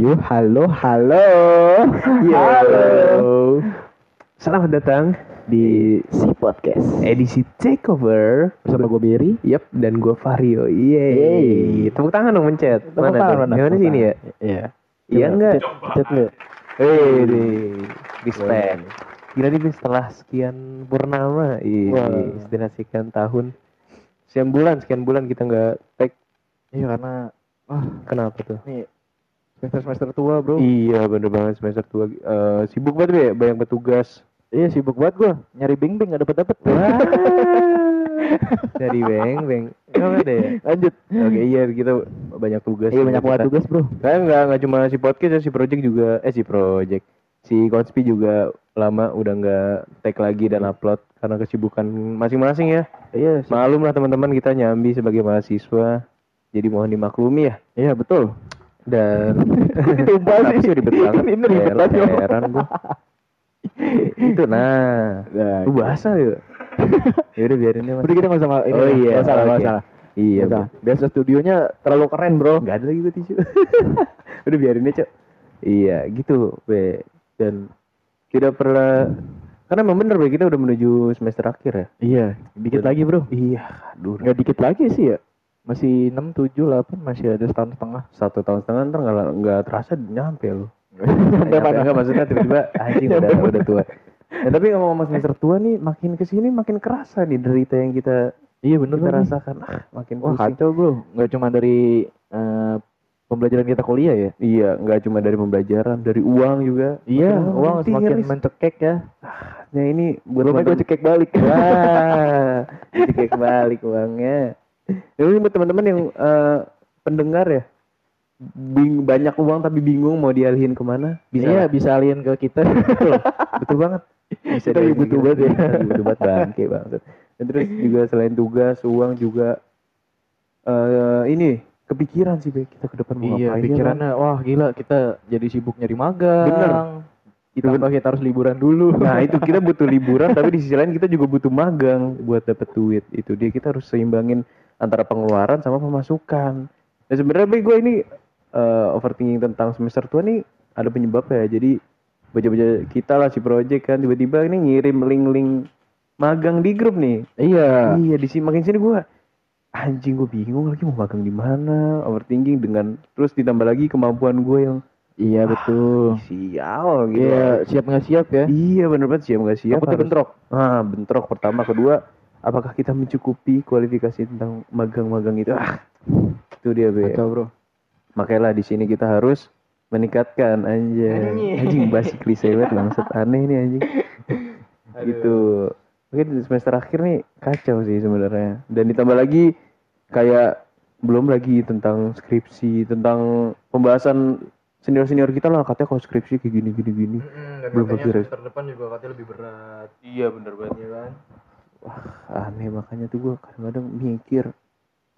Yo, halo, halo. Yo. Halo. Selamat datang di Si podcast. edisi Takeover Bersama gue Berry. Yep, dan gue Vario. Yeay. Tepuk tangan dong mencet. Tepuk tangan, tuh? Gimana sih ini ya? Iya. Iya enggak? Chat lu. Hei, nih. Respect. Gila nih setelah sekian purnama, iya, setelah sekian tahun, sekian bulan, sekian bulan kita nggak take. Iya karena wah Kenapa tuh? nih semester semester tua bro. Iya, bener banget semester tua. Eh, sibuk banget ya, banyak petugas. Iya sibuk banget gue nyari bing bing gak dapet dapet. Dari beng, beng. Nggak ada ya? Lanjut. Oke, iya kita banyak tugas. Iya banyak banget tugas bro. Kan nggak nggak cuma si podcast ya, si project juga eh si project. Si Konspi juga lama udah nggak tag lagi dan upload karena kesibukan masing-masing ya. Iya. sih. Malum lah teman-teman kita nyambi sebagai mahasiswa. Jadi mohon dimaklumi ya. Iya betul. Dan Kenapa sih. ribet banget. Ini ribet banget. Heran gua. Itu nah. Nah, Lu bahasa ya. ya udah biarin deh mas. Udah kita nggak usah ini. Oh iya, Nggak salah, nggak salah. Iya. Nggak Bro. salah. Biasa studionya terlalu keren bro. Gak ada lagi gue tisu. Udah biarin aja, Cok. Iya, gitu, Be. Dan kita pernah karena emang bener, Be, kita udah menuju semester akhir ya. Iya. Dikit Dan- lagi bro. Iya, aduh. Nggak dikit lagi sih ya. Masih 6, 7, 8 masih ada setahun setengah. Satu tahun setengah ntar nggak nggak terasa nyampe lo. Enggak maksudnya tiba-tiba anjing udah udah tua. Nah, tapi ngomong semester tua nih makin ke sini makin kerasa nih derita yang kita Iya bener kita bener. rasakan. Ah, makin Wah pusing. kacau bro. Nggak cuma dari eh, pembelajaran kita kuliah ya. Iya, nggak cuma dari pembelajaran, dari uang juga. Iya, Makin uang makin semakin miris. mencekek ya. Nah ini buat Belum gue cekek balik. Wah, kayak balik uangnya. Ini buat teman-teman yang eh, pendengar ya, bing banyak uang tapi bingung mau dialihin ke mana? Bisa. Iya, lah. bisa alien ke kita. betul, betul banget. Bisa Kita butuh banget ya. butuh banget bangke banget. Dan terus juga selain tugas, uang juga eh ini kepikiran sih Be, kita ke depan mau iya, ngapain ya, pikirannya wah gila kita jadi sibuk nyari magang. Bener. Ditambah kita harus liburan dulu. Nah itu kita butuh liburan tapi di sisi lain kita juga butuh magang buat dapet duit itu dia kita harus seimbangin antara pengeluaran sama pemasukan. Nah sebenarnya Be, gue ini eh, overthinking tentang semester tua nih ada penyebabnya jadi baca-baca kita lah si project kan tiba-tiba ini ngirim link-link magang di grup nih. iya. Iya di sini makin sini gue anjing gue bingung lagi mau magang di mana overthinking dengan terus ditambah lagi kemampuan gue yang Iya betul. sial gitu. Iya, siap nggak siap ya? Iya bener banget siap nggak siap Takutnya harus- bentrok. Ah bentrok pertama kedua apakah kita mencukupi kualifikasi tentang magang-magang itu? Ah itu dia be. Kacau bro. makanya lah di sini kita harus meningkatkan anjing. Anjing. anjing basi klise banget bangsat. Aneh nih anjing. Gitu. mungkin di semester akhir nih kacau sih sebenarnya. Dan ditambah lagi kayak belum lagi tentang skripsi tentang pembahasan senior senior kita lah. Katanya kalau skripsi kayak gini gini gini. Belum katanya pikir. depan juga katanya lebih berat. iya bener banget. Ya kan wah aneh makanya tuh gue kadang-kadang mikir.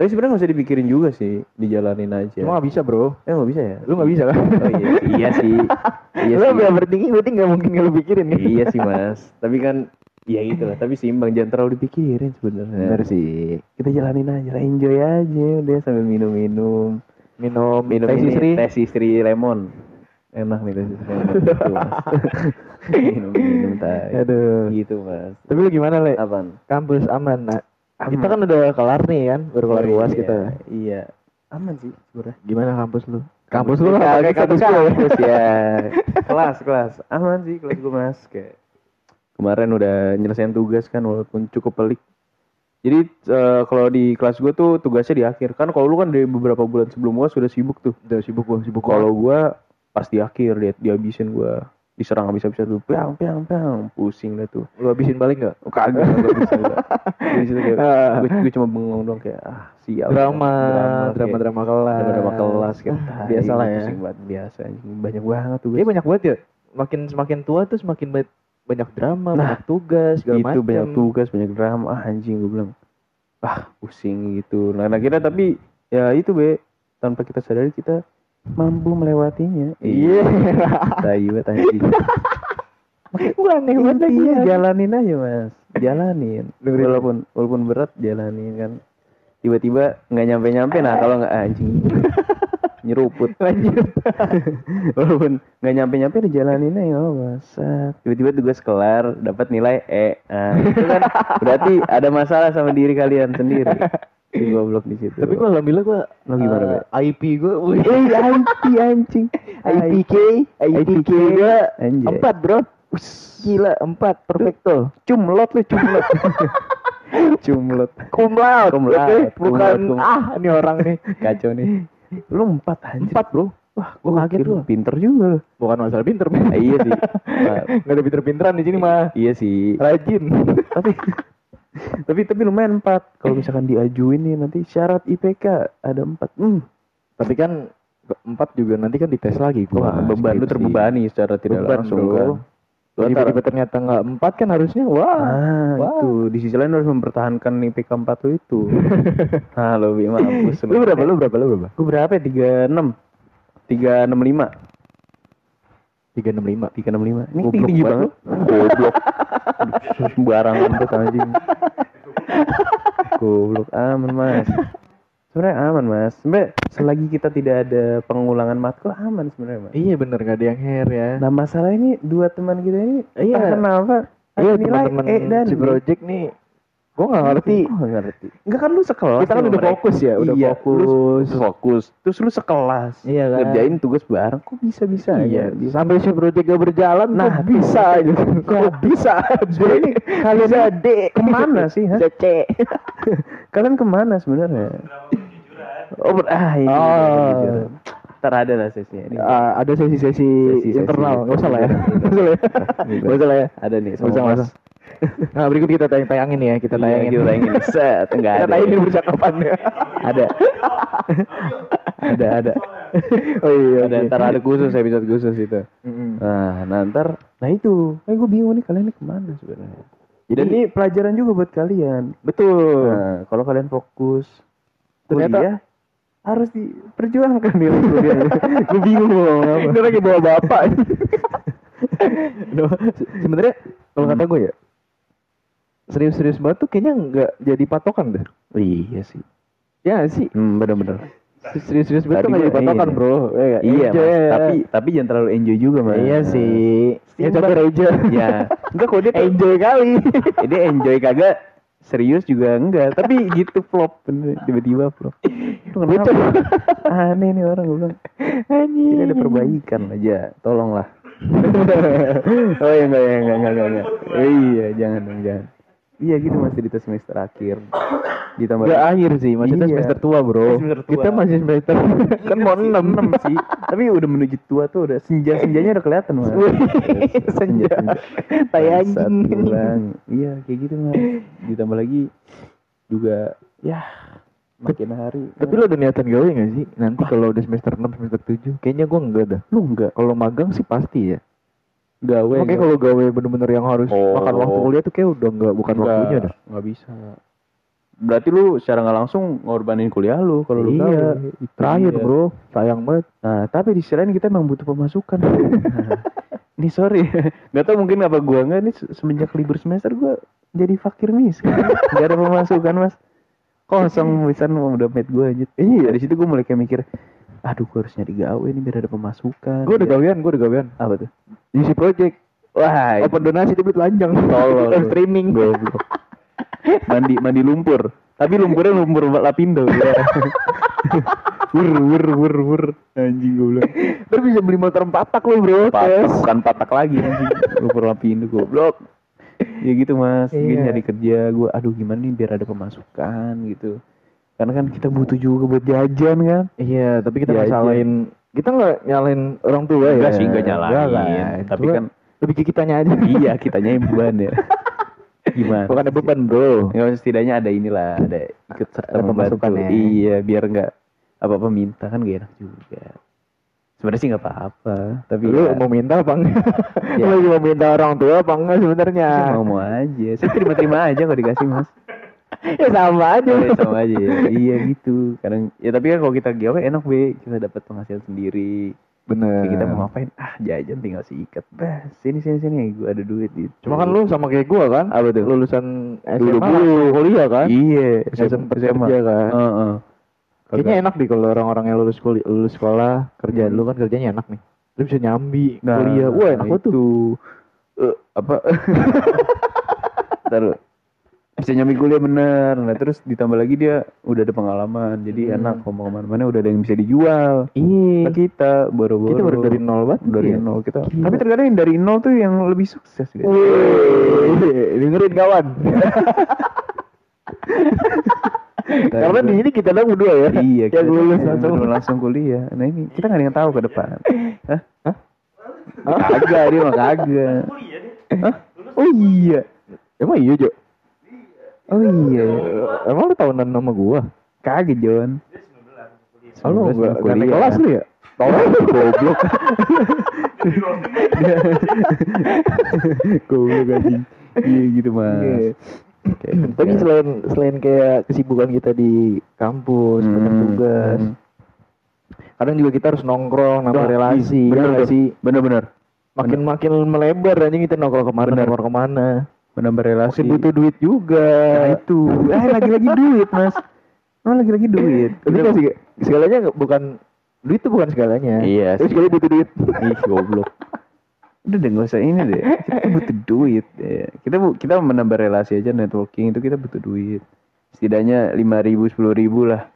Tapi sebenarnya nggak usah dipikirin juga sih dijalanin aja. Cuma nggak bisa bro. eh nggak bisa ya? Lu nggak bisa kan? oh iya. Iya sih. Iya lu sih. udah bertinggi berarti nggak mungkin nggak lu pikirin kan? iya sih mas. Tapi kan ya gitu lah. Tapi seimbang jangan terlalu dipikirin sebenarnya. Bener sih. kita jalanin aja lah enjoy aja. Udah sambil minum-minum. Minum minum teh ini sisri. teh sisri lemon enak nih sisri lemon gitu mas. Minum minum teh Aduh. gitu mas. Tapi lu gimana le? apaan? Kampus aman. Nah, kita kan udah kelar nih kan, baru kelar Oh, uas iya, kita. iya. Aman sih sebenarnya. Gimana kampus lu? Kampus lu lah, pakai kayak kampus gue. kampus ya kelas kelas. Aman sih kelas gue mas. Kayak kemarin udah nyelesain tugas kan walaupun cukup pelik. Jadi eh, kalau di kelas gue tuh tugasnya di akhir. Kan kalau lu kan dari beberapa bulan sebelum gua sudah sibuk tuh. Udah sibuk gua, sibuk kalau gua pas di akhir dia dihabisin gua diserang habis-habisan tuh piang piang piang pusing dah tuh lu habisin balik nggak? Oh, kagak kagak bisa gua. Di situ kayak Ah. gue, gue cuma bengong dong kayak ah sial Drama, kayak- drama, drama kelas. drama drama kelas kayak Ah, biasa lah ya. pusing banget biasa banyak banget tuh Iya banyak banget ya. Makin semakin tua tuh semakin ba- banyak drama, Nah, banyak tugas, segala itu macam. banyak tugas banyak drama ah, anjing gue bilang ah pusing gitu nah akhirnya tapi ya itu be tanpa kita sadari kita mampu melewatinya? Iya. tai banget anjing. Wah, aneh banget lagi ya. jalanin aja mas. Jalanin. Walaupun walaupun berat jalanin kan. Tiba-tiba nggak nyampe nyampe nah kalau nggak anjing. Nyeruput. Lanjut. walaupun nggak nyampe nyampe dijalaninnya ya masa tiba-tiba tugas kelar dapat nilai E. Nah, itu kan. Berarti ada masalah sama diri kalian sendiri si goblok di situ Tapi gue alhamdulillah gue Lo gimana, Be? IP gue eh anti anjing IPK IPK gue empat bro. Gila empat perfecto. cumlot lu cumlot cumlot Cum laude. Cum laude, oke? cum Bukan cum- ah ini orang nih. kacau nih lu empat anjir Empat bro. Wah gue kaget lu. pinter juga lu Bukan masalah pinter. Ah, iya sih Ah, Gak ada pinter-pinteran di sini mah. iya sih Rajin. tapi tapi tapi lumayan empat kalau misalkan diajuin nih nanti syarat IPK ada empat hmm. Tapi kan empat juga nanti kan dites lagi gua. wah beban lu terbebani secara tidak Beban, langsung kan Lu tiba-tiba ternyata nggak empat kan harusnya wah. ah Wah. itu di sisi lain harus mempertahankan IPK empat lu itu ah lo bi mampus Lu berapa? Lu berapa? Lu berapa? gue berapa ya tiga enam tiga enam lima Tiga enam lima. tiga enam lima. Ini Goblok tinggi banget. goblok. Sembarangan tuh anjing. Goblok aman mas. Sebenarnya aman mas. Sebenarnya selagi kita tidak ada pengulangan matkul aman sebenarnya mas. Iya bener. Gak ada yang hair ya. nah masalah ini dua teman kita ini Iya. kenapa Iya teman-teman E dan si project nih. Gue nggak ngerti. Gue gak ngerti enggak kan lu sekelas Kita kan udah mereka. fokus ya, udah iya, fokus. lu fokus terus lu sekelas Iya kan? ngerjain tugas bareng kok bisa bisa Iya. aja Sampai si gak berjalan, Nah, nah bisa aja. Kok bisa? Sebenarnya ini kalian bisa D. ke mana sih ha? Bisa C. Kalian ke mana sebenarnya? Oh, ber- ah ini. Oh. jujur. Ntar ada lah sesinya ini. Ah, ada sesi-sesi internal, nggak usah lah ya. internal. Nggak usah lah ya. Usah lah ya. Ada nih Nggak sama usah, nggak Mas. usah. Nah berikut kita tayang tayangin ya, kita Iya, tayangin. kita tayangin. Set, enggak Kita ada. tayangin percakapannya. Ada. ada, ada. Oh iya. Ada oke. ntar ada khusus episode khusus itu. Nah, nah ntar, nah itu, eh gue bingung nih kalian ini ke mana sebenarnya. Jadi- Dan ini pelajaran juga buat kalian. Betul. Nah, kalau kalian fokus Ternyata- kuliah harus diperjuangkan nilai kuliahnya. gue bingung mau ngomong apa. Ini lagi bawa bapak. Sebenarnya kalau kata gue ya serius-serius banget tuh kayaknya nggak jadi patokan deh. Iya sih. Ya sih. Hmm, bener-bener. Serius-serius banget tuh nggak jadi patokan iya. bro. Ya, Iya, enjoy mas. Tapi tapi jangan terlalu enjoy juga, mas. iya sih. Ya campur aja. Ya. Enggak kok dia enjoy kali. dia enjoy kagak serius juga enggak. Tapi gitu flop. Tiba-tiba flop. Kenapa? Aneh nih orang gue bilang. Ini ada perbaikan aja. Tolonglah. oh ya enggak ya enggak enggak enggak. enggak. Iya, jangan dong, jangan. Iya gitu masih di semester akhir. Ditambah Gak akhir sih, maksudnya Iya. semester tua bro. Semester tua. Kita masih semester kan mau enam enam sih. Tapi udah menuju tua tuh udah senja-senjanya udah kelihatan mas. Senja. Tai Bangsat, anjing. gua. Iya kayak gitu mas. Ditambah lagi juga ya makin hari. Tapi lo ada niatan gawe gak sih? Nanti kalau udah semester 6, semester 7 Kayaknya gue enggak dah lu enggak Kalau magang sih pasti ya gawe. Makanya kalau gawe bener-bener yang harus Oh. makan waktu kuliah tuh kayak udah enggak bukan Enggak, waktunya dah Nggak bisa. Berarti lu secara nggak langsung ngorbanin kuliah lu kalau lu Iya, gawe. terakhir Iya. bro Sayang banget Nah, tapi di sisi lain kita emang butuh pemasukan. Ini sorry, nggak tahu mungkin apa gua nggak nih se- semenjak libur semester gua jadi fakir miskin. Gak ada pemasukan mas. Kosong misalnya mau dompet gua aja. Iya. Dari situ gua mulai kayak mikir, aduh gua harus nyari gawe nih biar ada pemasukan. Gue udah gawean, gue udah gawean Apa tuh? Isi project Wah, Open donasi tapi telanjang Tolol lu. Streaming goblok. mandi mandi lumpur. Tapi lumpurnya lumpur lapindo. Ya. wur wur wur wur anjing gue bilang. Terus bisa beli motor patak lo bro Patak, bukan patak lagi anjing. Lumpur lapindo goblok. Ya gitu mas, Iya. nyari kerja gue, aduh gimana nih biar ada pemasukan gitu. Karena kan kita butuh juga buat jajan kan. Iya tapi kita nggak salahin Kita nggak nyalain orang tua ya Enggak sih, enggak nyalain. lah. Tapi Cuma kan Lebih ke kitanya aja iya kitanya yang beban ya. Gimana? Bukan ada beban bro Enggak setidaknya ada inilah, ada ikut serta Ada membantu. pemasukan ya. Iya, biar enggak apa-apa minta kan gak enak juga. Sebenarnya sih nggak apa-apa, tapi Lu ya, mau minta apa enggak? Ya. Lu lagi mau minta orang tua apa enggak sebenarnya? mau mau aja. Saya terima-terima aja kalau dikasih mas. Ya sama aja. Ya, sama aja. ya. iya gitu. Kadang ya tapi kan kalau kita gawe enak be, kita dapat penghasilan sendiri. Bener. Kayak kita mau ngapain? Ah jajan tinggal sikat. Bah, sini sini sini, gue ada duit gitu. Cuma kan lu sama kayak gua kan? Apa tuh? Lulusan SMA Dulu-dulu. langsung kuliah kan? Iya, Langsung kerja kan? Heeh. Kayaknya enak deh kalau orang-orang yang lulus kuliah, lulus sekolah, kerja Hmm. lu kan kerjanya enak nih. Lu bisa nyambi Nah, kuliah. Wah, enak tuh. itu eh, apa Ntar, bisa nyambi kuliah bener nah terus ditambah lagi dia udah ada pengalaman jadi Hmm. enak ngomong ke mana-mana udah ada yang bisa dijual Iya. Nah, kita boro-boro Kita baru dari nol banget. dari Iya. nol kita Gila. tapi terkadang yang dari nol tuh yang lebih sukses gitu. Wih, dengerin kawan. Karena di sini kita doang berdua ya. iya yang lulus langsung. langsung kuliah nah ini kita nggak ada yang tahu ke depan Hah? Hah? kagak dia mah kagak Hah? oh iya Emang iya, Jo? Oh iya Emang lu tahunan nama gua? kagak John Oh, lu 19 enggak kuliah. enggak kelas lu ya? Tolong goblok. Goblok anjing. Iya gitu mas. Iya. Kayak Tapi selain selain kayak kesibukan kita di kampus, Hmm, banyak tugas, hmm. kadang juga kita harus nongkrong, nambah Wah, relasi, bener ya tuh. sih? Bener-bener. Makin makin melebar anjing kita nongkrong kemarin Bener. nongkrong ke mana. Menambah relasi. Makin butuh duit juga. Nah itu. Eh lagi-lagi duit mas. Oh lagi-lagi duit. Tapi sih, segalanya bukan duit itu bukan segalanya. Iya Tapi sih. sekali butuh duit. Ih goblok. Udah deh gak usah ini deh. Kita butuh duit. Ya. Kita bu- kita menambah relasi aja networking itu kita butuh duit. Setidaknya lima ribu sepuluh ribu lah.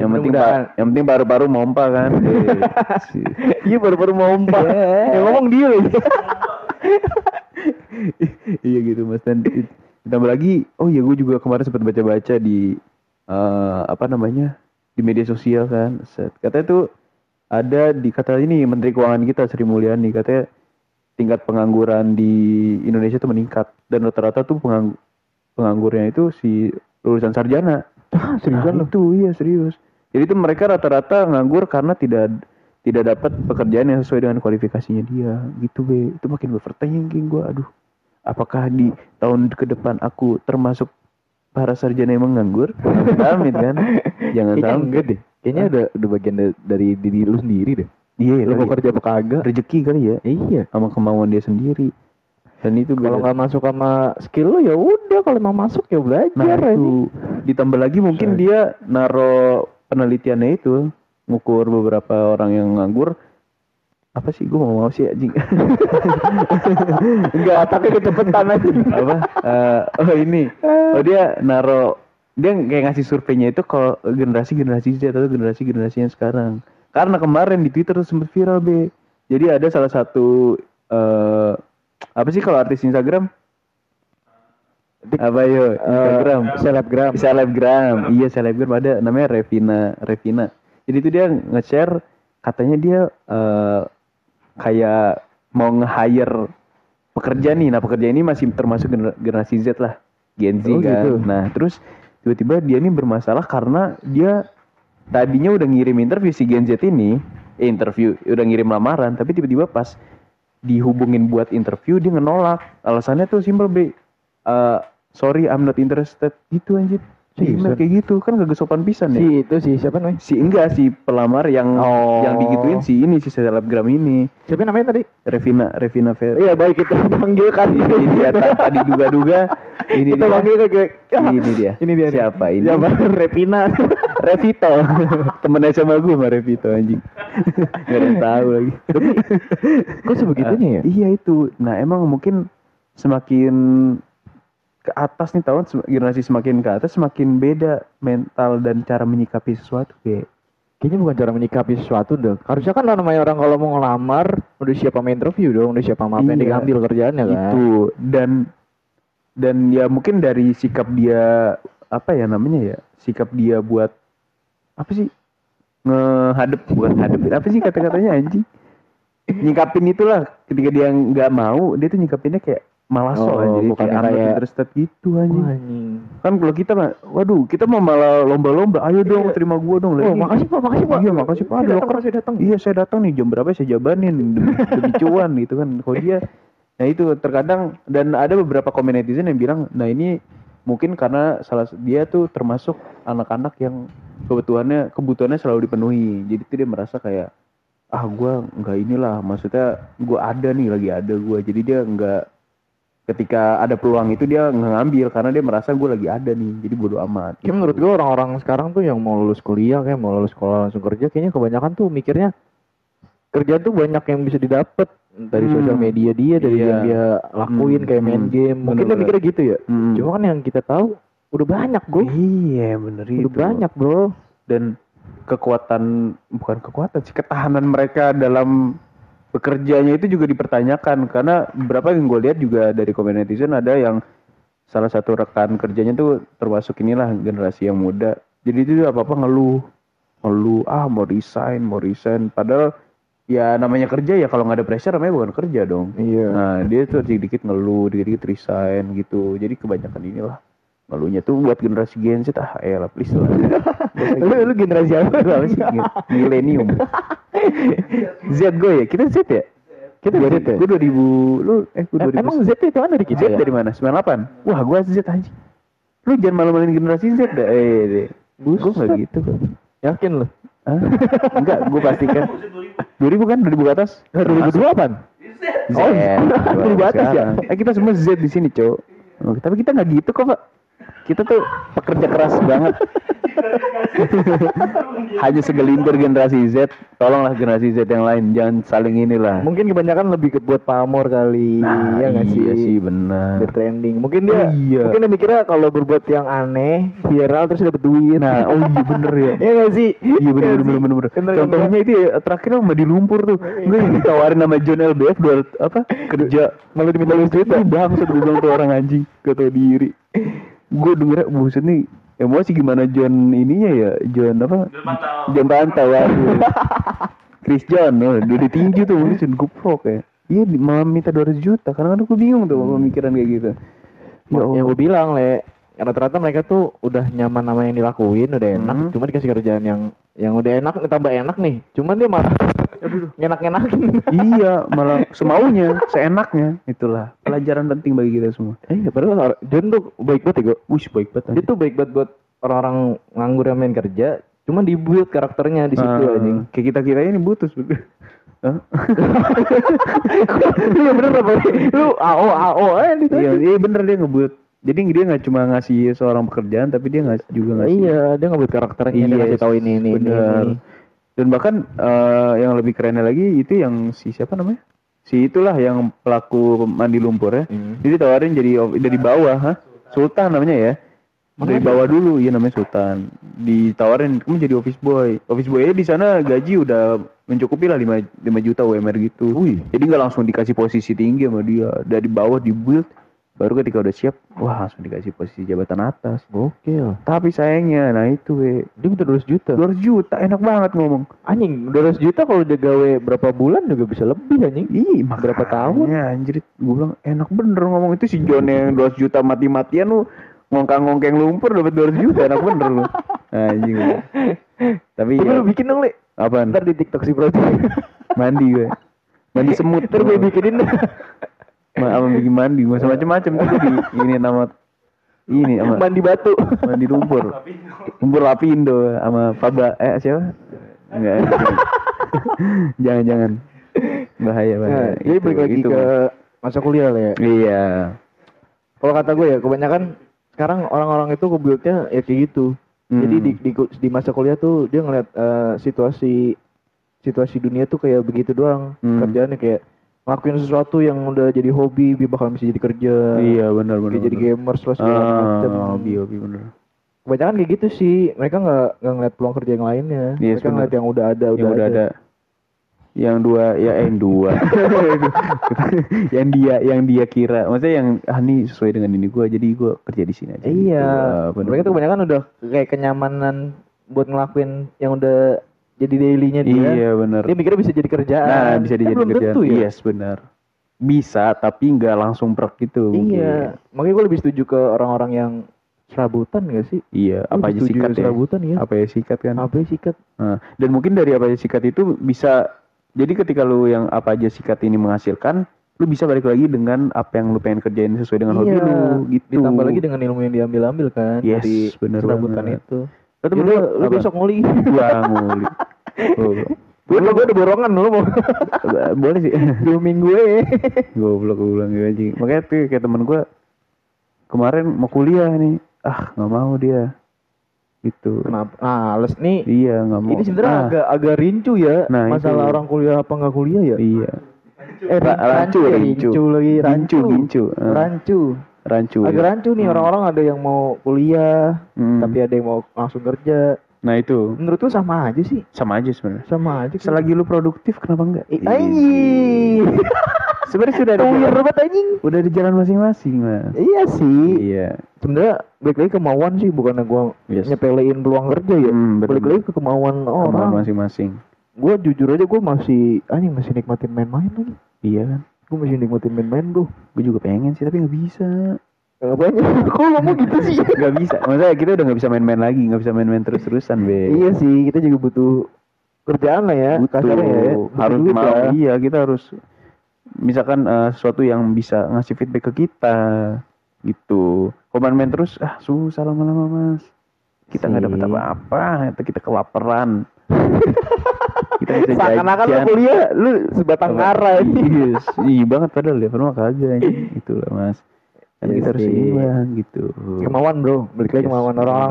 Yang penting yang penting baru-baru mompa kan. Iya baru-baru. Ya. Yang ngomong dia. iya gitu mas. Dan it- ditambah lagi oh iya gue juga kemarin sempat baca-baca di eh, apa namanya di media sosial kan Set. katanya tuh ada di kata ini menteri keuangan kita Sri Mulyani katanya tingkat pengangguran di Indonesia tuh meningkat. Dan rata-rata tuh pengang- penganggurnya itu si lulusan sarjana. Ah, seriusan Nah, itu iya serius. Jadi itu mereka rata-rata nganggur karena tidak tidak dapat pekerjaan yang sesuai dengan kualifikasinya dia. Gitu be. Itu makin berpertanyaan gue aduh apakah di tahun ke depan aku termasuk para sarjana yang menganggur amit kan jangan Kayaknya sampai deh. Kayaknya udah udah bagian da- dari diri lu sendiri deh. iya Lu kali mau ya. kerja apa kagak? rezeki kali ya Iya. sama kemauan dia sendiri dan itu Kalau nggak masuk sama skill lu ya udah kalau mau masuk ya belajar nah itu ditambah lagi mungkin Sorry. dia naro penelitiannya itu ngukur beberapa orang yang nganggur apa sih? Gue mau mau sih anjing? Enggak, tapi kecepatan aja. apa? Eh, oh ini. Oh dia naro dia kayak ngasih surveinya itu kalau generasi generasi Z atau generasi generasi yang sekarang. Karena kemarin di Twitter tuh sempat viral be. Jadi ada salah satu eh apa sih kalau artis Instagram? Apa yo? Instagram. Eh, selebgram. selebgram. Iya selebgram. Ada namanya Revina Revina. Jadi itu dia nge-share katanya dia eh, kayak mau nge-hire pekerja nih. Nah pekerja ini masih termasuk gener- generasi Z lah Gen Z Oh, kan. Gitu. nah terus tiba-tiba dia ini bermasalah karena dia tadinya udah ngirim interview si Gen Z ini eh, interview udah ngirim lamaran tapi tiba-tiba pas dihubungin buat interview dia ngenolak. Alasannya tuh simple be. Eh, sorry I'm not interested. Gitu anjir si Seriusan? kayak gitu kan gak sopan pisan ya Si itu si siapa namanya? si enggak si pelamar yang Oh. yang digituin si ini si selebgram ini Siapa namanya tadi? Revina Revina Fer Iya baik kita panggilkan ini dia ta- tadi duga-duga ini kita dia panggil kayak ini dia ini dia nih. siapa ini Siapa? Revina. Revito temennya sama gue sama Revito anjing gak ada yang tahu lagi Kok sebegitunya ya? Iya itu nah emang mungkin semakin ke atas nih tahun generasi semakin ke atas semakin beda mental dan cara menyikapi sesuatu be Kayaknya bukan cara menyikapi sesuatu dong. Harusnya kan namanya orang kalau mau ngelamar udah siap sama interview dong, udah siap sama apa yang Iya. diambil kerjaannya kan. itu dan dan ya mungkin dari sikap dia apa ya namanya ya sikap dia buat apa sih ngehadep bukan hadep apa sih kata-katanya anjing nyikapin itulah ketika dia nggak mau dia tuh nyikapinnya kayak malah sok Oh, jadi bukan kayak kayak- interested gitu anjing. kan kalau kita mah waduh kita mau malah lomba-lomba ayo dong Iya. terima gua dong Oh, Lagi- makasih Pak, makasih Pak. iya makasih pak. Saya ada datang, loker saya datang. iya saya datang nih jam berapa saya jabanin demi, demi cuan gitu kan. Kalau dia nah itu terkadang dan ada beberapa komen netizen yang bilang nah ini mungkin karena salah dia tuh termasuk anak-anak yang kebutuhannya kebutuhannya selalu dipenuhi. Jadi tuh dia merasa kayak ah gua nggak inilah maksudnya gua ada nih lagi ada gua. Jadi dia nggak ketika ada peluang itu dia ngambil karena dia merasa gue lagi ada nih jadi bodo amat Kayak menurut gue orang-orang sekarang tuh yang mau lulus kuliah kayak mau lulus sekolah langsung kerja kayaknya kebanyakan tuh mikirnya kerja tuh banyak yang bisa didapat dari Hmm. sosial media dia dari Iya. yang dia lakuin Hmm, kayak main hmm. game mungkin dia Bener-bener. mikirnya gitu ya Hmm. cuma kan yang kita tahu udah banyak bro iya bener udah itu banyak bro dan kekuatan bukan kekuatan sih ketahanan mereka dalam bekerjanya itu juga dipertanyakan karena beberapa yang gue lihat juga dari komen netizen ada yang salah satu rekan kerjanya tuh termasuk inilah generasi yang muda. Jadi itu apa apa ngeluh ngeluh ah mau resign mau resign. Padahal ya namanya kerja ya kalau nggak ada pressure namanya bukan kerja dong. Iya. Nah dia tuh dikit-dikit ngeluh dikit-dikit resign gitu. Jadi kebanyakan inilah ngeluhnya tuh buat generasi Gen Z. Ah elah please lah. Lu, lu generasi apa? Sih? Milenium. Z gue ya? Kita Z ya? Kita Z ya? Gue 2000, lu eh gue Em- 2000. emang Z itu kan dari kita Z ya? dari mana? 98. Wah, gue Z anjing. Lu jangan malu-maluin generasi Z dah. Eh, deh. Gue gak gitu kok. yakin lu Hah? Enggak, gue pastikan. 2000 kan? 2000 ke atas? 2002 apaan? Z. Oh, 2000 atas ya? Eh, kita semua Z di sini, Cok. Tapi kita nggak gitu kok, Pak. Kita tuh pekerja keras banget. Hanya segelintir generasi Z. Tolonglah generasi Z yang lain, jangan saling inilah. mungkin kebanyakan lebih ke buat pamor kali ya nggak sih iya sih benar. Biar trending mungkin dia Oh, iya. mungkin dia mikirnya kalau berbuat yang aneh viral terus dapat duit Nah, oh iya bener ya. Iya gak sih? Iya bener Iya bener sih? bener bener. Bener, Contohnya itu ya terakhir sama di lumpur tuh. Gue yang ditawarin sama John LBF dua apa kerja Malah diminta. Ih, bangsat gue bilang tuh orang anjing gak tau diri. Gue denger buset nih emosi gimana John ininya ya John apa? John Pantau ya. Chris John, oh, udah ditinju tuh mungkin John Kuprok ya. Iya malah minta 200 juta karena kan gue bingung tuh pemikiran kayak gitu. Ya yang gue bilang le rata-rata mereka tuh udah nyaman sama yang dilakuin udah enak Hmm. cuma dikasih kerjaan yang yang udah enak tambah enak nih cuman dia malah ngenak-ngenakin iya, malah semaunya, seenaknya. Itulah pelajaran penting bagi kita semua. eh padahal John tuh baik banget ya gue Wih, baik banget. dia tuh baik banget buat orang-orang nganggur yang main kerja cuman dibuat karakternya di situ anjing Kayak kita kita ini butuh sebetulnya. Hah? iya bener apa lu AO AO eh iya, iya bener dia ngebuat. Jadi dia nggak cuma ngasih seorang pekerjaan, tapi dia ngasih juga ngasih. iya dia ngebuat karakternya dia Iya, ngasih tahu ini ini ini, bener. ini. Dan bahkan eh, yang lebih kerennya lagi itu yang si siapa namanya? Si itulah yang pelaku mandi lumpur ya. Hmm. Jadi ditawarin jadi dari bawah, ha? Sultan namanya ya. Dari bawah dulu, iya namanya Sultan. Ditawarin kamu jadi office boy. Office boy di sana gaji udah mencukupi lah 5, 5 juta UMR gitu. Jadi nggak langsung dikasih posisi tinggi sama dia. Dari bawah di build, baru ketika udah siap, wah langsung dikasih posisi jabatan atas. gokil Tapi sayangnya, nah itu we, dia minta 200 juta 200 juta enak banget ngomong. anjing 200 juta kalau dia gawe berapa bulan juga bisa lebih anjing Ih, Berapa tahun? Ya anjir, gue bilang enak bener ngomong itu si John yang 200 juta mati-matian lu ngongkang-ngongkeng lumpur dapat 200 juta enak bener lu. Anjing. Tapi Tapi ya, lu bikin dong, Le. apaan? Ntar di TikTok si Bro. Mandi gue. Mandi semut. Ntar gue bikinin. Ma sama bikin mandi, macam-macam tuh di ini nama ini sama Mandi batu. mandi lumpur. Lumpur Lapindo sama Faba eh siapa? Enggak. jangan jangan. Bahaya bahaya. Nah, jadi Itu, balik lagi itu, ke masa kuliah lah ya. Iya. Kalau kata gue ya, kebanyakan sekarang orang-orang itu kebuildnya ya kayak gitu. Hmm. Jadi di, di di masa kuliah tuh dia ngeliat eh, situasi situasi dunia tuh kayak begitu doang. Hmm. Kerjaannya kayak ngelakuin sesuatu yang udah jadi hobi, dia bakal bisa jadi kerja. Iya benar benar. Jadi gamers lah segala macam. Ah, hobi hobi benar. Kebanyakan kayak gitu sih. Mereka nggak nggak ngeliat peluang kerja yang lainnya. Iya, Mereka ngeliat yang udah ada, Yang udah ada. Yang dua ya eh yang dua. yang dia yang dia kira. Maksudnya yang ah nih sesuai dengan ini gua jadi gua kerja di sini aja. Iya. gitu. Mereka tuh kebanyakan udah kayak kenyamanan buat ngelakuin yang udah jadi dailynya dia. Iya benar. Dia mikirnya bisa jadi kerjaan. Nah, bisa Kan belum kerjaan. tentu ya. Yes, benar. Bisa, tapi nggak langsung prek gitu. Iya. Makanya gue lebih setuju ke orang-orang yang serabutan gak sih? mungkin. Iya, Lu apa aja sikat ya? Serabutan ya. Apa ya sikat kan? Apa ya sikat? Nah, dan mungkin dari apa aja sikat itu bisa jadi ketika lu yang apa aja sikat ini menghasilkan, lu bisa balik lagi dengan apa yang lu pengen kerjain sesuai dengan hobi Iya. lu gitu. Ditambah lagi dengan ilmu yang diambil-ambil kan Yes, dari bener serabutan banget. itu. Lu temen lu, lu lu besok nguli. Gua nguli. Oh, Gue gue udah borongan lu mau boleh sih zooming gue. goblok gue bilang gitu aja makanya tuh kayak temen gue kemarin mau kuliah nih ah nggak mau dia gitu Kenapa? Nah, les nih. iya nggak mau Ini sebenarnya Ah, agak agak rincu ya Nah, masalah itu. orang kuliah apa nggak kuliah ya. iya Eh, Ra- rancu, ya, rancu. rincu lagi rancu. Gincu, gincu. Ah. Rancu. Rancu Agak ya. rancu nih orang-orang ada yang mau kuliah, Hmm. tapi ada yang mau langsung kerja. nah itu Menurut lu sama aja sih. sama aja sebenarnya Sama aja. selagi lu produktif kenapa enggak Eh, anjing. sebenarnya sudah ada jalan, banget anjing. udah di jalan masing-masing mas Iya sih. iya Sebenarnya balik lagi kemauan sih bukannya gua Yes. nyepelein peluang kerja ya. Hmm, balik lagi ke kemauan Kemauan orang. masing-masing Gua jujur aja gua masih anjing masih nikmatin main-main lagi. iya kan Gua masih nikmatin main-main, Bro. gue juga pengen sih tapi nggak bisa Ngapain? Kok ngomong gitu sih? nggak bisa maksudnya kita udah nggak bisa main-main lagi nggak bisa main-main terus-terusan be iya sih, kita juga butuh kerjaan lah ya. butuh kasarnya ya. Butuh harus mau lah. iya kita harus misalkan eh, sesuatu yang bisa ngasih feedback ke kita gitu kalau main-main terus ah susah lama-lama mas kita nggak dapat apa-apa kita kelaparan kita bisa Seakan-akan lu kuliah, lu sebatang kara ini. Yes, iya banget padahal ya, mah kagak anjing. Itulah mas. Kan Iya kita harus sih. seimbang gitu. Kemauan bro, balik lagi Yes, kemauan orang.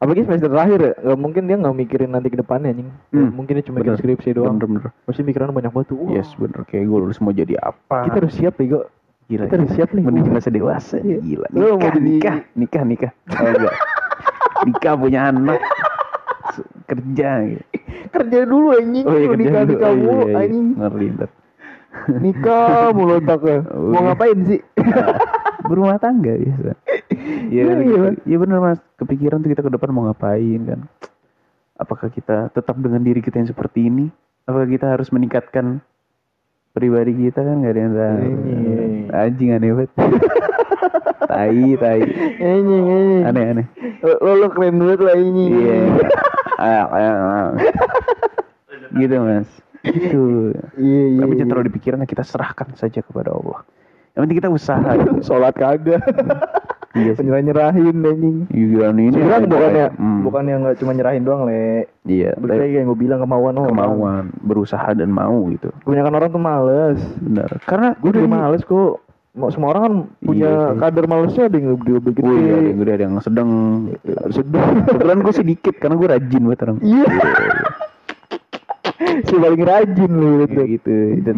Apalagi semester terakhir ya, gak mungkin dia gak mikirin nanti ke depannya anjing. Hmm, Mungkin dia cuma bener. skripsi doang. Bener bener. Pasti pikiran banyak banget tuh. Yes bener kayak gue lulus mau jadi apa? Kita harus siap Bego. gila. kita harus siap nih. Menuju masa dewasa. Iya. Gila. Lu mau Nikah, jadi- nikah, nikah, nikah. Oh, nikah punya anak. Kerja. Gitu. Kerja dulu anjing. Oh iya Lu nikah dulu. nikah Oh, mulu iya, iya. anjing. Ngeri ntar. Nikah mulu otaknya. Oh, Mau iya. ngapain sih? Berumah tangga biasa. Iya, Iya, iya. iya bener mas. Kepikiran tuh kita ke depan mau ngapain kan? Apakah kita tetap dengan diri kita yang seperti ini? Apakah kita harus meningkatkan pribadi kita kan nggak ada yang tahu. Anjing aneh banget. tai, tai. Aneh, aneh. Lo lo keren banget lah ini. Iya. Gitu mas. Gitu. Iya iya. Tapi iya. jangan terlalu dipikiran kita serahkan saja kepada Allah. Yang penting kita usaha. Sholat kagak. Iya sih. Nyerah nyerahin anjing. Iya ini. Sebenarnya bukannya Hmm. bukannya nggak cuma nyerahin doang le. Iya. Lagi yang gue bilang kemauan orang. kemauan berusaha dan mau gitu Kebanyakan orang tuh males. benar karena Gue juga males kok. Mau semua orang kan punya Iya sih. kadar malesnya ada yang gede gede. gue ada yang gede ada yang sedang sedang. kebetulan gue sedikit karena gue rajin banget orang Iya. si paling rajin lu gitu. gitu dan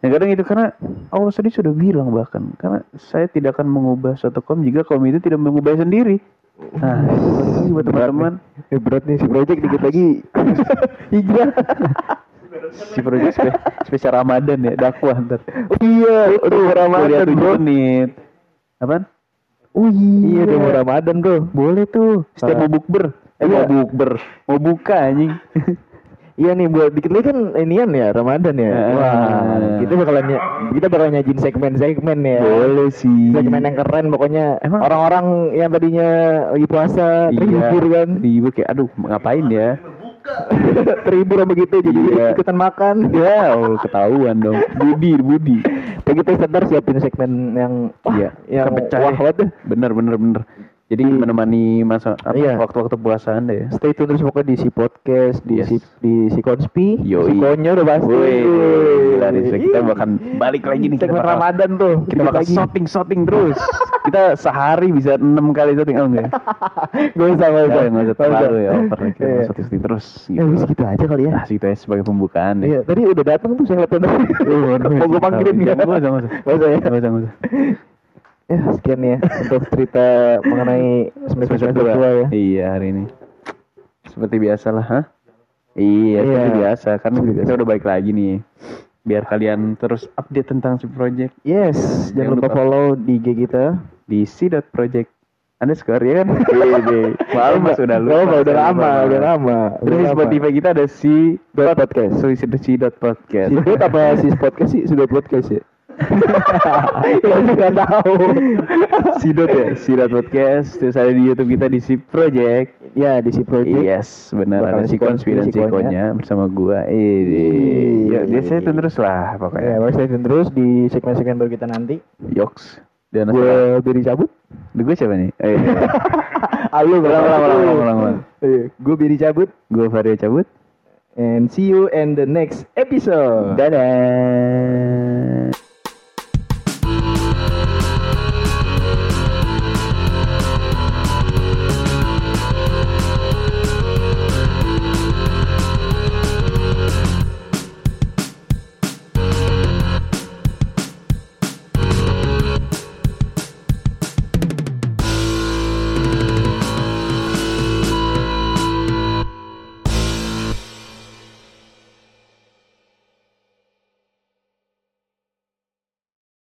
yang kadang itu karena Allah sendiri sudah bilang bahkan karena saya tidak akan mengubah suatu kaum jika kaum itu tidak mengubah sendiri nah buat teman-teman Eh, berat nih si project dikit lagi hijrah. Si project spe- spesial Ramadan ya dakwah ntar Oh, iya, udah Ramadan bro. menit apaan Oh iya, udah mau Ramadan bro. boleh tuh setiap mau bukber eh Iya. mau bukber mau buka anjing Iya nih buat dikit lagi kan inian ya Ramadan ya. Ah. Wah, kita bakalan kita bakal nyajin segmen-segmen ya. boleh sih Segmen yang keren pokoknya. Emang- orang-orang yang tadinya lagi puasa terhibur kan. Terhibur kayak aduh ngapain ya? terhibur sama gitu jadi Iya. ikutan makan. Ya, oh, ketahuan dong. Budi, Budi. Begitu sebentar siapin segmen yang wah, Iya, yang kepecah wah ya. deh. Bener, bener, bener. Jadi menemani masa apa, Iya. waktu-waktu puasa anda ya. Stay tune terus pokoknya di si podcast, di Yes. si di si konspi, Yoi. si konyo udah pasti. Woi, gila nih, kita bahkan balik lagi nih. bakal- Ramadan tuh. Kita bakal lagi. shopping shopping terus. kita sehari bisa enam kali shopping oh enggak? Gak usah, gak usah. Ya, nggak usah terlalu ya. Over kita mau shopping terus. Ya wis gitu aja kali ya. Nah, situ aja sebagai pembukaan deh. Iya, tadi udah datang tuh saya lihat Mau gue panggilin Nggak nggak? usah, nggak usah. Nggak usah ya. Sekian ya untuk cerita mengenai semester semester tua ya. Iya hari ini. Seperti biasa lah, hah? Iya, Iya. seperti biasa. Kan Seperti kita biasa. udah balik lagi nih. Biar kalian terus update tentang si project Yes, jangan Jangan lupa lupa. follow di IG kita. di c.project underscore ya kan? Iya, deh. Malu mas udah lupa. Lupa, udah lama, udah lama. Terus di. Spotify kita ada si Dot podcast. sorry si si dot podcast. Si Dot apa si podcast sih? Sudah podcast ya? ya nggak tahu. si dot ya, si dot podcast. Terus ada di YouTube kita di si project. Ya di si project. Yes, benar ada si si dan Konspi, si Konya bersama gua. Eh, Iya, ya, biasanya iya, itu terus lah Ya, pokoknya. boleh stay tune terus di segmen-segmen baru kita nanti. Yoks. Dan Gue beri cabut. gue siapa nih? Eh, Halo, ulang, ulang, ulang, ulang, ulang, ulang. Gue beri cabut. Gue Vario cabut. And see you in the next episode. Dadah.